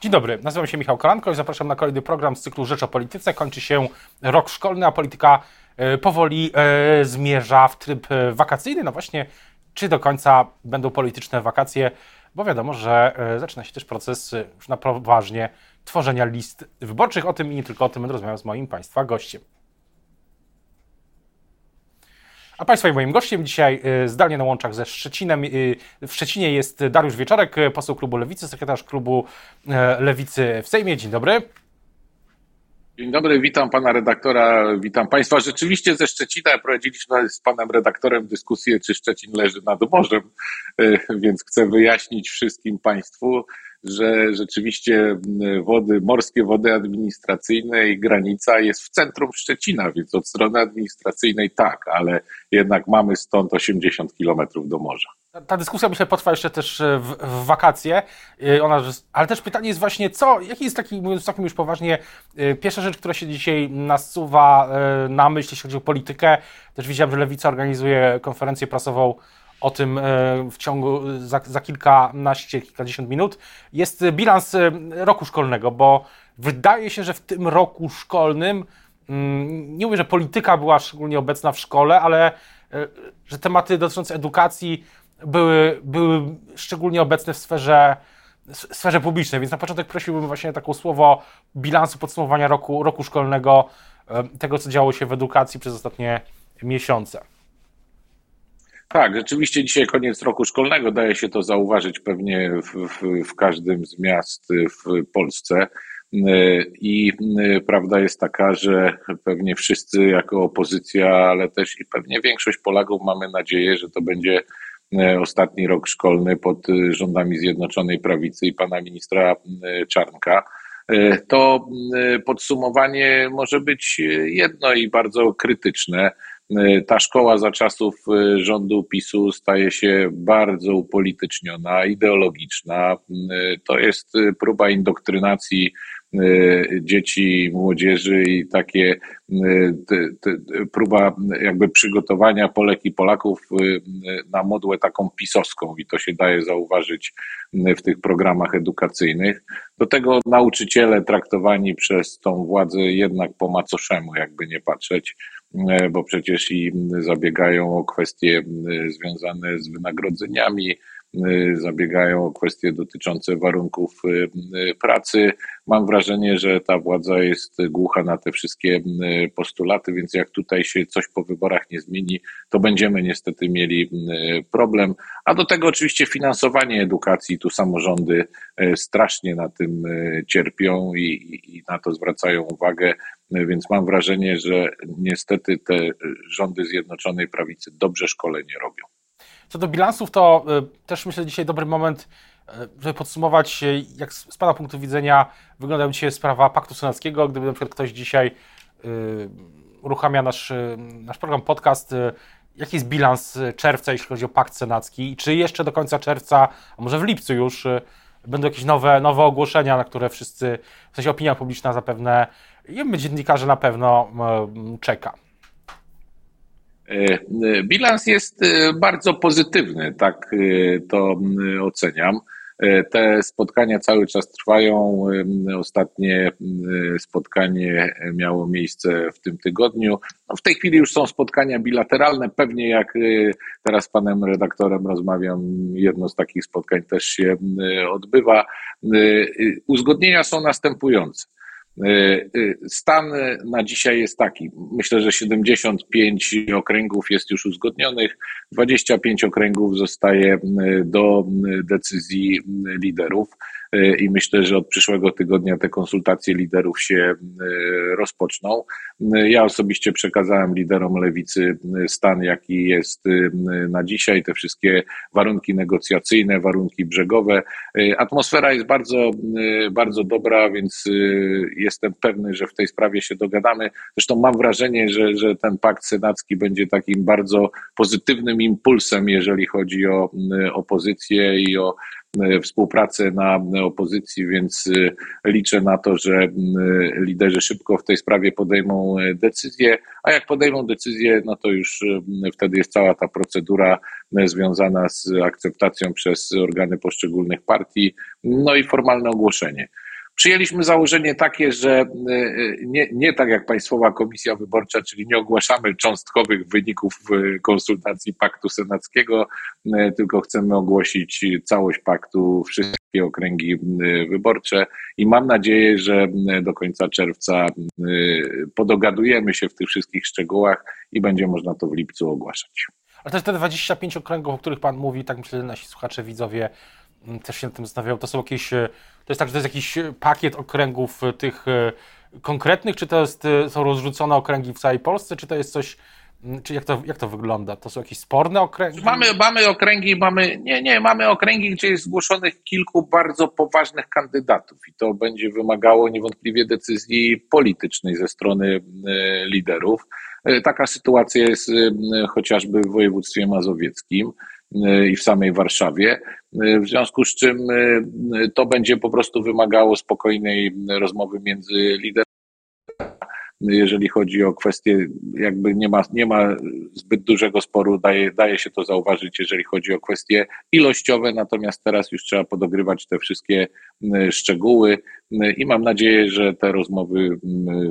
Dzień dobry, nazywam się Michał Kolanko i zapraszam na kolejny program z cyklu Rzecz o Polityce. Kończy się rok szkolny, a polityka e, powoli e, zmierza w tryb e, wakacyjny. No właśnie, czy do końca będą polityczne wakacje, bo wiadomo, że zaczyna się też proces już na poważnie tworzenia list wyborczych. O tym i nie tylko o tym będę rozmawiał z moim Państwa gościem. A Państwa i moim gościem dzisiaj y, zdalnie na łączach ze Szczecinem. Y, w Szczecinie jest Dariusz Wieczorek, y, poseł klubu Lewicy, sekretarz klubu Lewicy w Sejmie. Dzień dobry. Dzień dobry, witam pana redaktora, witam państwa. Rzeczywiście ze Szczecina prowadziliśmy z panem redaktorem dyskusję, czy Szczecin leży nad morzem, więc chcę wyjaśnić wszystkim państwu, że rzeczywiście wody, morskie wody administracyjne i granica jest w centrum Szczecina, więc od strony administracyjnej tak, ale jednak mamy stąd 80 kilometrów do morza. Ta dyskusja myślę potrwa jeszcze też e, w, w wakacje, e, Ona, ale też pytanie jest właśnie co, jaki jest taki, mówiąc takim już poważnie, e, pierwsza rzecz, która się dzisiaj nasuwa na myśl, jeśli chodzi o politykę, też widziałem, że Lewica organizuje konferencję prasową o tym w ciągu za, za kilkanaście, kilkadziesiąt minut, jest bilans roku szkolnego, bo wydaje się, że w tym roku szkolnym, mm, nie mówię, że polityka była szczególnie obecna w szkole, ale że tematy dotyczące edukacji były, były szczególnie obecne w sferze, w sferze publicznej, więc na początek prosiłbym właśnie taką słowo bilansu podsumowania roku, roku szkolnego, tego co działo się w edukacji przez ostatnie miesiące. Tak, rzeczywiście dzisiaj koniec roku szkolnego, daje się to zauważyć pewnie w, w, w każdym z miast w Polsce. I prawda jest taka, że pewnie wszyscy jako opozycja, ale też i pewnie większość Polaków mamy nadzieję, że to będzie E, ostatni rok szkolny pod e, rządami Zjednoczonej Prawicy i pana ministra Czarnka, to podsumowanie może być jedno i bardzo krytyczne. Ta szkoła za czasów rządu PiSu staje się bardzo upolityczniona, ideologiczna. To jest próba indoktrynacji dzieci, młodzieży i takie te, te, próba jakby przygotowania Polek i Polaków na modłę taką pisowską i to się daje zauważyć w tych programach edukacyjnych. Do tego nauczyciele traktowani przez tą władzę jednak po macoszemu, jakby nie patrzeć, bo przecież i zabiegają o kwestie związane z wynagrodzeniami, zabiegają o kwestie dotyczące warunków y, y, pracy. Mam wrażenie, że ta władza jest głucha na te wszystkie postulaty, więc jak tutaj się coś po wyborach nie zmieni, to będziemy niestety mieli problem. A do tego oczywiście finansowanie edukacji, tu samorządy strasznie na tym cierpią i, i na to zwracają uwagę. Więc mam wrażenie, że niestety te rządy Zjednoczonej Prawicy dobrze szkolenie robią. Co do bilansów, to y, też myślę dzisiaj dobry moment, y, żeby podsumować, jak z Pana punktu widzenia wygląda dzisiaj sprawa Paktu Senackiego. Gdyby na przykład ktoś dzisiaj y, uruchamia nasz, nasz program podcast, jaki jest bilans czerwca, jeśli chodzi o Pakt Senacki? Czy jeszcze do końca czerwca, a może w lipcu już, będą jakieś nowe, nowe ogłoszenia, na które wszyscy, w sensie opinia publiczna zapewne i dziennikarze na pewno czeka? E, bilans jest e, bardzo pozytywny, tak e, to oceniam. Te spotkania cały czas trwają. Ostatnie spotkanie miało miejsce w tym tygodniu. W tej chwili już są spotkania bilateralne. Pewnie jak teraz z panem redaktorem rozmawiam, jedno z takich spotkań też się odbywa. Uzgodnienia są następujące. Y, y, stan na dzisiaj jest taki. Myślę, że 75 okręgów jest już uzgodnionych, 25 okręgów zostaje y, do decyzji liderów i myślę, że od przyszłego tygodnia te konsultacje liderów się rozpoczną. Ja osobiście przekazałem liderom lewicy stan, jaki jest na dzisiaj, te wszystkie warunki negocjacyjne, warunki brzegowe. Atmosfera jest bardzo, bardzo dobra, więc jestem pewny, że w tej sprawie się dogadamy. Zresztą mam wrażenie, że, że ten pakt senacki będzie takim bardzo pozytywnym impulsem, jeżeli chodzi o opozycję i o E, współpracę na opozycji, więc e, liczę na to, że e, liderzy szybko w tej sprawie podejmą decyzję, a jak podejmą decyzję, no to już wtedy jest cała ta procedura związana z akceptacją przez organy poszczególnych partii, no i formalne ogłoszenie. Przyjęliśmy założenie takie, że nie, nie tak jak Państwowa Komisja Wyborcza, czyli nie ogłaszamy cząstkowych wyników konsultacji paktu senackiego, tylko chcemy ogłosić całość paktu, wszystkie okręgi wyborcze i mam nadzieję, że do końca czerwca podogadujemy się w tych wszystkich szczegółach i będzie można to w lipcu ogłaszać. Ale też te 25 okręgów, o których Pan mówi, tak myślę, że nasi słuchacze, widzowie też się nad tym zastanawiają, to są jakieś, e, to jest tak, że to jest jakiś pakiet okręgów e, tych e, konkretnych, czy to jest, są rozrzucone okręgi w całej Polsce, czy to jest coś, mm, czy jak to, jak to wygląda? To są jakieś sporne okręgi? Mamy, mamy okręgi, mamy, nie, nie, mamy okręgi, gdzie jest zgłoszonych kilku bardzo poważnych kandydatów i to będzie wymagało niewątpliwie decyzji politycznej ze strony liderów. E, taka sytuacja jest e, chociażby w województwie mazowieckim e, i w samej Warszawie, w związku z czym to będzie po prostu wymagało spokojnej rozmowy między liderami. Jeżeli chodzi o kwestie, jakby nie ma, nie ma zbyt dużego sporu, daje, daje się to zauważyć, jeżeli chodzi o kwestie ilościowe, natomiast teraz już trzeba podogrywać te wszystkie szczegóły i mam nadzieję, że te rozmowy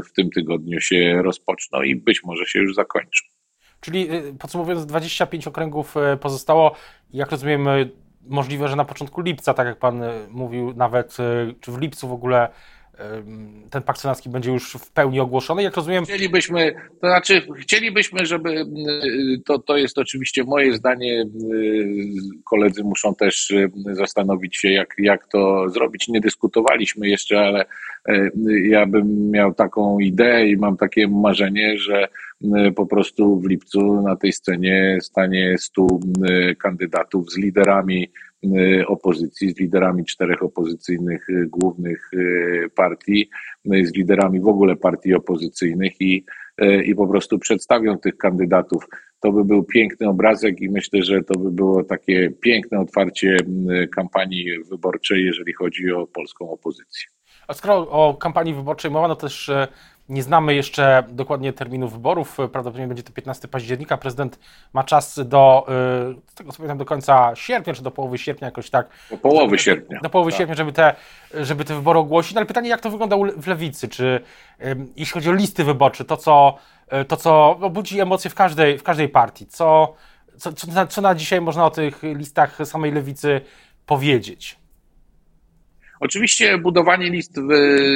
w tym tygodniu się rozpoczną i być może się już zakończą. Czyli y, podsumowując, 25 okręgów y, pozostało. Jak rozumiem, y, możliwe, że na początku lipca, tak jak Pan mówił, nawet czy w lipcu w ogóle ten pakt senacki będzie już w pełni ogłoszony. Jak rozumiem. Chcielibyśmy, to znaczy, chcielibyśmy, żeby to, to jest oczywiście moje zdanie. Koledzy muszą też zastanowić się, jak, jak to zrobić. Nie dyskutowaliśmy jeszcze, ale ja bym miał taką ideę i mam takie marzenie, że po prostu w lipcu na tej scenie stanie stu kandydatów z liderami opozycji, z liderami czterech opozycyjnych y, głównych y, partii, z liderami w ogóle partii opozycyjnych i, i po prostu przedstawią tych kandydatów. To by był piękny obrazek i myślę, że to by było takie piękne otwarcie kampanii wyborczej, jeżeli chodzi o polską opozycję. A skoro o kampanii wyborczej mowa, no też nie znamy jeszcze dokładnie terminu wyborów. Prawdopodobnie będzie to 15 października. Prezydent ma czas do, z tego co pamiętam, do końca sierpnia, czy do połowy sierpnia, jakoś tak. Do połowy sierpnia. Do połowy tak. sierpnia, żeby te, żeby te wybory ogłosić. No ale pytanie, jak to wygląda w lewicy? Czy jeśli chodzi o listy wyborcze, to co, to co budzi emocje w każdej, w każdej partii? Co, co, co, na, co na dzisiaj można o tych listach samej lewicy powiedzieć? Oczywiście budowanie list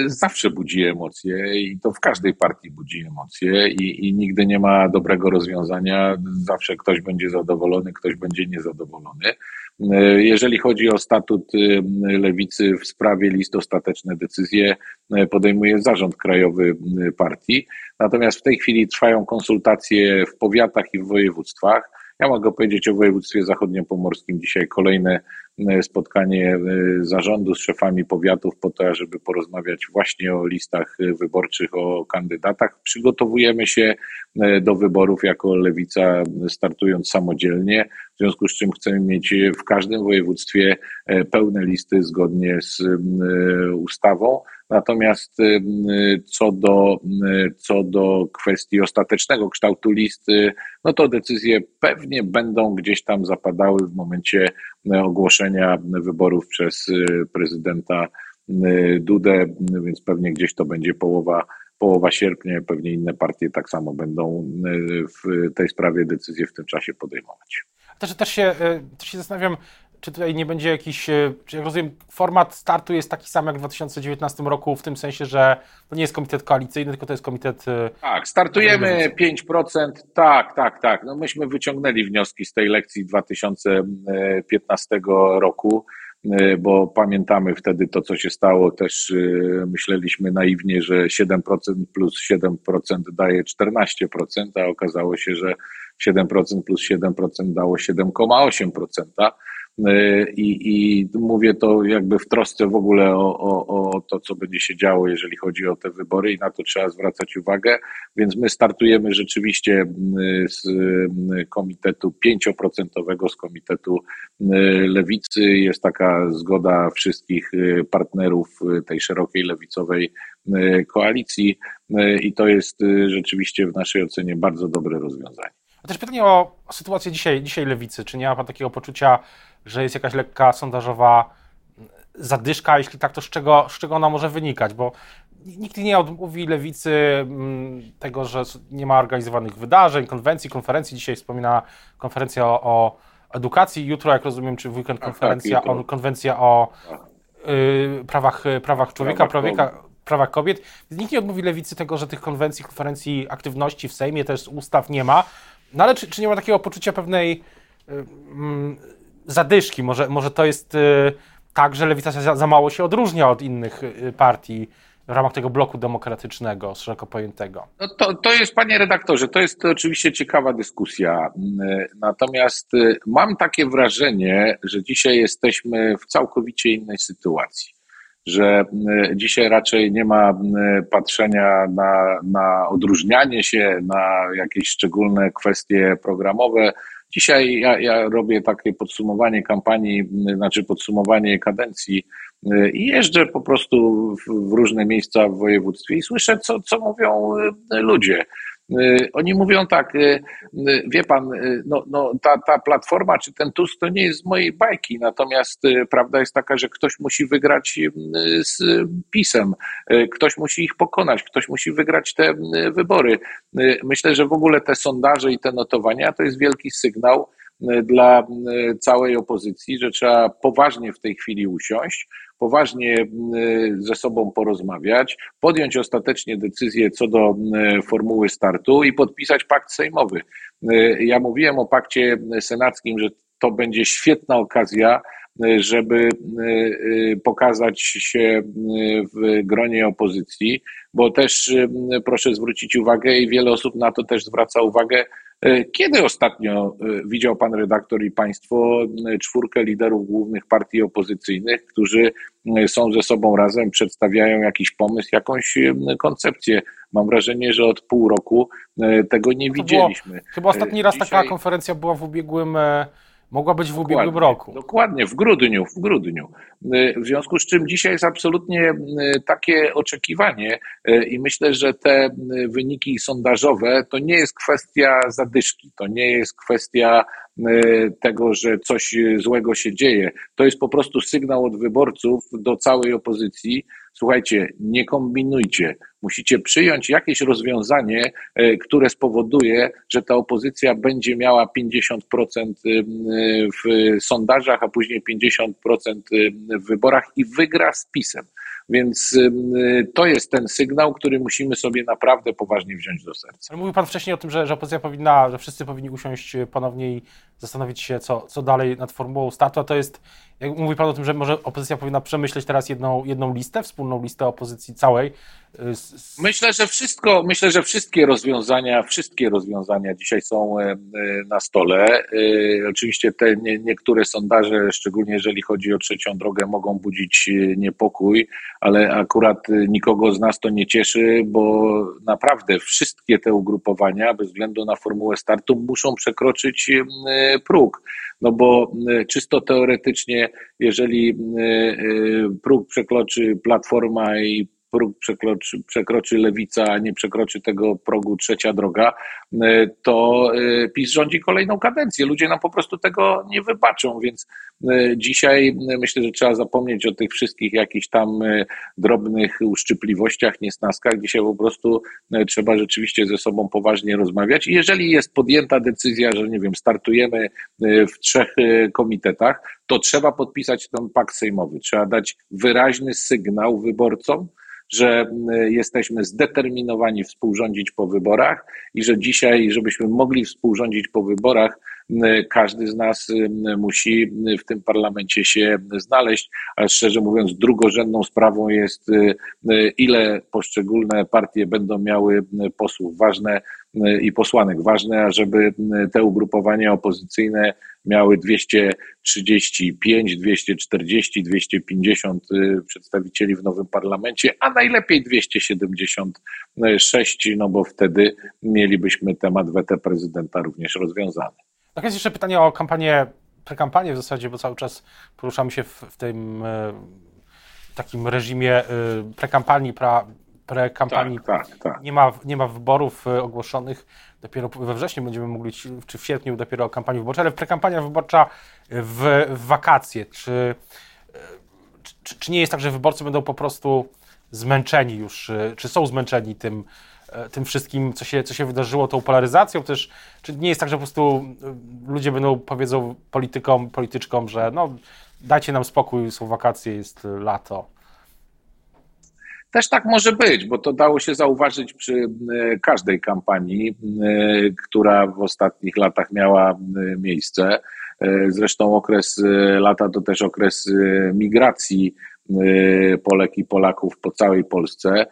zawsze budzi emocje i to w każdej partii budzi emocje i, i nigdy nie ma dobrego rozwiązania. Zawsze ktoś będzie zadowolony, ktoś będzie niezadowolony. Jeżeli chodzi o statut y, lewicy w sprawie list, ostateczne decyzje y, podejmuje zarząd krajowy y, partii. Natomiast w tej chwili trwają konsultacje w powiatach i w województwach. Ja mogę powiedzieć o województwie zachodniopomorskim. Dzisiaj kolejne E, spotkanie e, zarządu z szefami powiatów po to, żeby porozmawiać właśnie o listach wyborczych, o kandydatach. Przygotowujemy się e, do wyborów jako lewica, startując samodzielnie, w związku z czym chcemy mieć w każdym województwie pełne listy zgodnie z ustawą. Natomiast co do, co do kwestii ostatecznego kształtu listy, no to decyzje pewnie będą gdzieś tam zapadały w momencie ogłoszenia wyborów przez prezydenta Dudę, więc pewnie gdzieś to będzie połowa, połowa sierpnia, pewnie inne partie tak samo będą w tej sprawie decyzje w tym czasie podejmować. Też, też, się, też się zastanawiam, czy tutaj nie będzie jakiś, e, czy jak rozumiem, format startu jest taki sam jak w 2019 roku, w tym sensie, że to nie jest komitet koalicyjny, tylko to jest komitet. E, tak, startujemy 5%. Tak, tak, tak. No myśmy wyciągnęli wnioski z tej lekcji 2015 roku e, bo pamiętamy wtedy to, co się stało, też myśleliśmy naiwnie, że 7% plus 7% daje 14%, a okazało się, że 7% plus 7% dało 7,8%. E, I, I mówię to jakby w trosce w ogóle o, o, o to, co będzie się działo, jeżeli chodzi o te wybory, i na to trzeba zwracać uwagę. Więc my startujemy rzeczywiście z komitetu 5%, z komitetu lewicy. Jest taka zgoda wszystkich partnerów tej szerokiej lewicowej koalicji, i to jest rzeczywiście w naszej ocenie bardzo dobre rozwiązanie. A też pytanie o sytuację dzisiaj, dzisiaj lewicy. Czy nie ma pan takiego poczucia, że jest jakaś lekka sondażowa zadyszka, jeśli tak, to z czego, z czego ona może wynikać? Bo nikt nie odmówi lewicy mm, tego, że nie ma organizowanych wydarzeń, konwencji, konferencji. Dzisiaj wspomina konferencja o, o edukacji, jutro, jak rozumiem, czy w weekend tak, konferencja, tak, o, konwencja o y, prawach, prawach człowieka, prawach, prawach kobiet. Nikt nie odmówi lewicy tego, że tych konwencji, konferencji, aktywności w Sejmie, też ustaw nie ma. No ale czy, czy nie ma takiego poczucia pewnej y, mm, zadyszki? Może, może to jest y, tak, że lewica za, za mało się odróżnia od innych y, partii w ramach tego bloku demokratycznego, szeroko pojętego. No to, to jest, panie redaktorze, to jest oczywiście ciekawa dyskusja. Natomiast y, mam takie wrażenie, że dzisiaj jesteśmy w całkowicie innej sytuacji. Że dzisiaj raczej nie ma patrzenia na, na odróżnianie się, na jakieś szczególne kwestie programowe. Dzisiaj ja, ja robię takie podsumowanie kampanii, znaczy podsumowanie kadencji i jeżdżę po prostu w różne miejsca w województwie i słyszę, co, co mówią e, ludzie. E, oni mówią tak, e, wie pan, no, no, ta, ta platforma czy ten TUS to nie jest z mojej bajki, natomiast prawda jest taka, że ktoś musi wygrać z PiSem, ktoś musi ich pokonać, ktoś musi wygrać te wybory. Myślę, że w ogóle te sondaże i te notowania to jest wielki sygnał dla całej opozycji, że trzeba poważnie w tej chwili usiąść, poważnie mm, ze sobą porozmawiać, podjąć ostatecznie decyzję co do formuły startu i podpisać pakt sejmowy. Y, ja mówiłem o pakcie senackim, że to będzie świetna okazja, y, żeby y, pokazać się w gronie opozycji, bo też proszę zwrócić uwagę i wiele osób na to też zwraca uwagę, kiedy ostatnio e, widział pan redaktor i państwo e, czwórkę liderów głównych partii opozycyjnych, którzy są ze sobą razem, przedstawiają jakiś pomysł, jakąś koncepcję? Mam wrażenie, że od pół roku tego nie widzieliśmy. Było, chyba ostatni raz Dzisiaj... taka konferencja była w ubiegłym Mogła być w dokładnie, ubiegłym roku. Dokładnie, w grudniu, w grudniu. Y, w związku z czym dzisiaj jest absolutnie y, takie oczekiwanie y, i myślę, że te wyniki sondażowe to nie jest kwestia zadyszki, to nie jest kwestia tego, że coś złego się dzieje. To jest po prostu sygnał od wyborców do całej opozycji. Słuchajcie, nie kombinujcie. Musicie przyjąć jakieś rozwiązanie, e, które spowoduje, że ta opozycja będzie miała 50% w sondażach, a później 50% w wyborach i wygra z PiSem. Więc to jest ten sygnał, który musimy sobie naprawdę poważnie wziąć do serca. Mówił Pan wcześniej o tym, że, że opozycja powinna, że wszyscy powinni usiąść ponownie i zastanowić się, co, co dalej nad formułą startu, a to jest, jak mówi Pan o tym, że może opozycja powinna przemyśleć teraz jedną, jedną listę, wspólną listę opozycji całej. Myślę, że wszystko, myślę, że wszystkie rozwiązania, wszystkie rozwiązania dzisiaj są e, e, na stole. E, oczywiście te nie, niektóre sondaże, szczególnie jeżeli chodzi o trzecią drogę, mogą budzić niepokój, ale akurat nikogo z nas to nie cieszy, bo naprawdę wszystkie te ugrupowania, bez względu na formułę startu, muszą przekroczyć próg. No bo czysto teoretycznie, jeżeli próg przekroczy Platforma i próg przekroczy, przekroczy lewica, a nie przekroczy tego progu trzecia droga, e, to e, PiS rządzi kolejną kadencję. Ludzie nam po prostu tego nie wybaczą, więc e, dzisiaj myślę, że trzeba zapomnieć o tych wszystkich jakichś tam drobnych uszczypliwościach, niesnaskach. Dzisiaj po prostu trzeba rzeczywiście ze sobą poważnie rozmawiać. I jeżeli jest podjęta decyzja, że nie wiem, startujemy w trzech komitetach, to trzeba podpisać ten pakt sejmowy. Trzeba dać wyraźny sygnał wyborcom, że jesteśmy zdeterminowani współrządzić po wyborach i że dzisiaj, żebyśmy mogli współrządzić po wyborach, każdy z nas musi w tym parlamencie się znaleźć, a szczerze mówiąc, drugorzędną sprawą jest, ile poszczególne partie będą miały posłów. Ważne i posłanek. Ważne, żeby te ugrupowania opozycyjne miały 235, 240, 250 przedstawicieli w nowym parlamencie, a najlepiej 276, no bo wtedy mielibyśmy temat weta prezydenta również rozwiązany. Tak jest jeszcze pytanie o kampanię, prekampanię w zasadzie, bo cały czas poruszamy się w, w tym e, takim reżimie e, prekampanii, pra, prekampanii. Tak, tak, tak. Nie, ma, nie ma wyborów e, ogłoszonych. Dopiero we wrześniu będziemy mogli, czy w sierpniu dopiero kampanii wyborczej, ale prekampania wyborcza w, w wakacje. Czy, czy, czy nie jest tak, że wyborcy będą po prostu zmęczeni już, czy są zmęczeni tym, tym wszystkim, co się, co się wydarzyło, tą polaryzacją też, czy nie jest tak, że po prostu ludzie będą, powiedzą politykom, polityczkom, że no dajcie nam spokój, są wakacje, jest lato. Też tak może być, bo to dało się zauważyć przy e, każdej kampanii, e, która w ostatnich latach miała e, miejsce. Zresztą okres lata to też okres migracji Polek i Polaków po całej Polsce.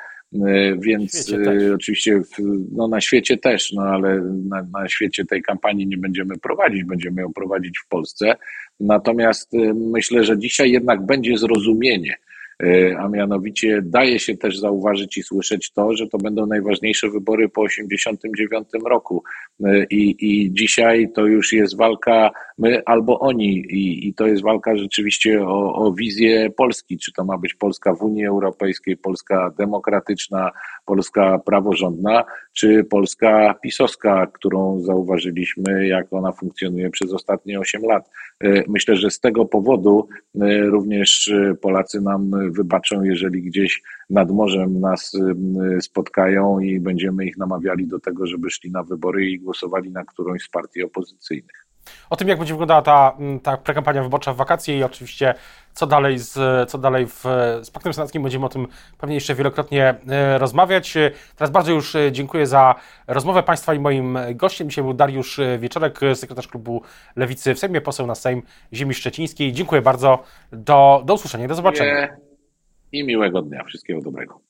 Więc oczywiście w, no na świecie też, no ale na, na świecie tej kampanii nie będziemy prowadzić, będziemy ją prowadzić w Polsce. Natomiast myślę, że dzisiaj jednak będzie zrozumienie E, a mianowicie daje się też zauważyć i słyszeć to, że to będą najważniejsze wybory po 1989 roku. E, I, I dzisiaj to już jest walka my albo oni, i, i to jest walka rzeczywiście o, o wizję Polski. Czy to ma być Polska w Unii Europejskiej, Polska demokratyczna, Polska praworządna, czy Polska pisowska, którą zauważyliśmy, jak ona funkcjonuje przez ostatnie 8 lat. E, myślę, że z tego powodu również Polacy nam wybaczą, jeżeli gdzieś nad morzem nas spotkają i będziemy ich namawiali do tego, żeby szli na wybory i głosowali na którąś z partii opozycyjnych. O tym, jak będzie wyglądała ta, ta prekampania wyborcza w wakacje i oczywiście co dalej z, co dalej w, z Paktem Senackim, będziemy o tym pewnie jeszcze wielokrotnie e, rozmawiać. Teraz bardzo już e, dziękuję za rozmowę Państwa i moim gościem. Dzisiaj był Dariusz Wieczorek, sekretarz klubu Lewicy w Sejmie, poseł na Sejm Ziemi Szczecińskiej. Dziękuję bardzo. Do, do usłyszenia, do zobaczenia i miłego dnia. Wszystkiego dobrego.